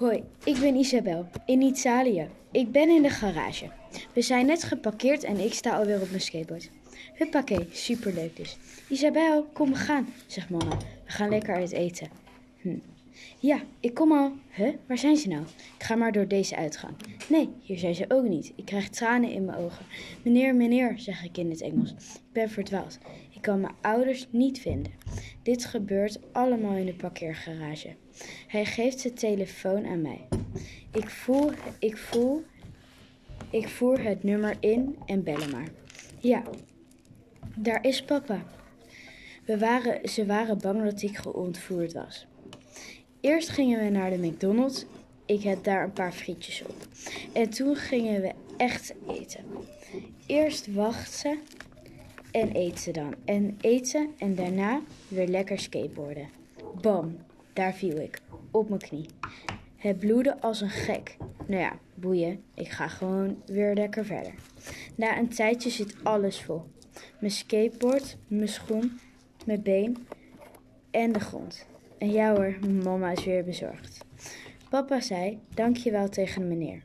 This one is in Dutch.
Hoi, ik ben Isabel, in Italië. Ik ben in de garage. We zijn net geparkeerd en ik sta alweer op mijn skateboard. Huppakee, superleuk dus. Isabel, kom we gaan, zegt mama. We gaan lekker uit eten. Hm. Ja, ik kom al. Huh, waar zijn ze nou? Ik ga maar door deze uitgang. Nee, hier zijn ze ook niet. Ik krijg tranen in mijn ogen. Meneer, meneer, zeg ik in het Engels. Ik ben verdwaald. Ik kan mijn ouders niet vinden. Dit gebeurt allemaal in de parkeergarage. Hij geeft zijn telefoon aan mij. Ik voel, ik voel, ik voer het nummer in en bellen maar. Ja, daar is papa. We waren, ze waren bang dat ik geontvoerd was. Eerst gingen we naar de McDonald's. Ik had daar een paar frietjes op. En toen gingen we echt eten. Eerst wachten en eten dan. En eten en daarna weer lekker skateboarden. Bam, daar viel ik. Op mijn knie. Het bloedde als een gek. Nou ja, boeien. Ik ga gewoon weer lekker verder. Na een tijdje zit alles vol. Mijn skateboard, mijn schoen, mijn been en de grond. En ja hoor, mama is weer bezorgd. Papa zei, dankjewel tegen de meneer.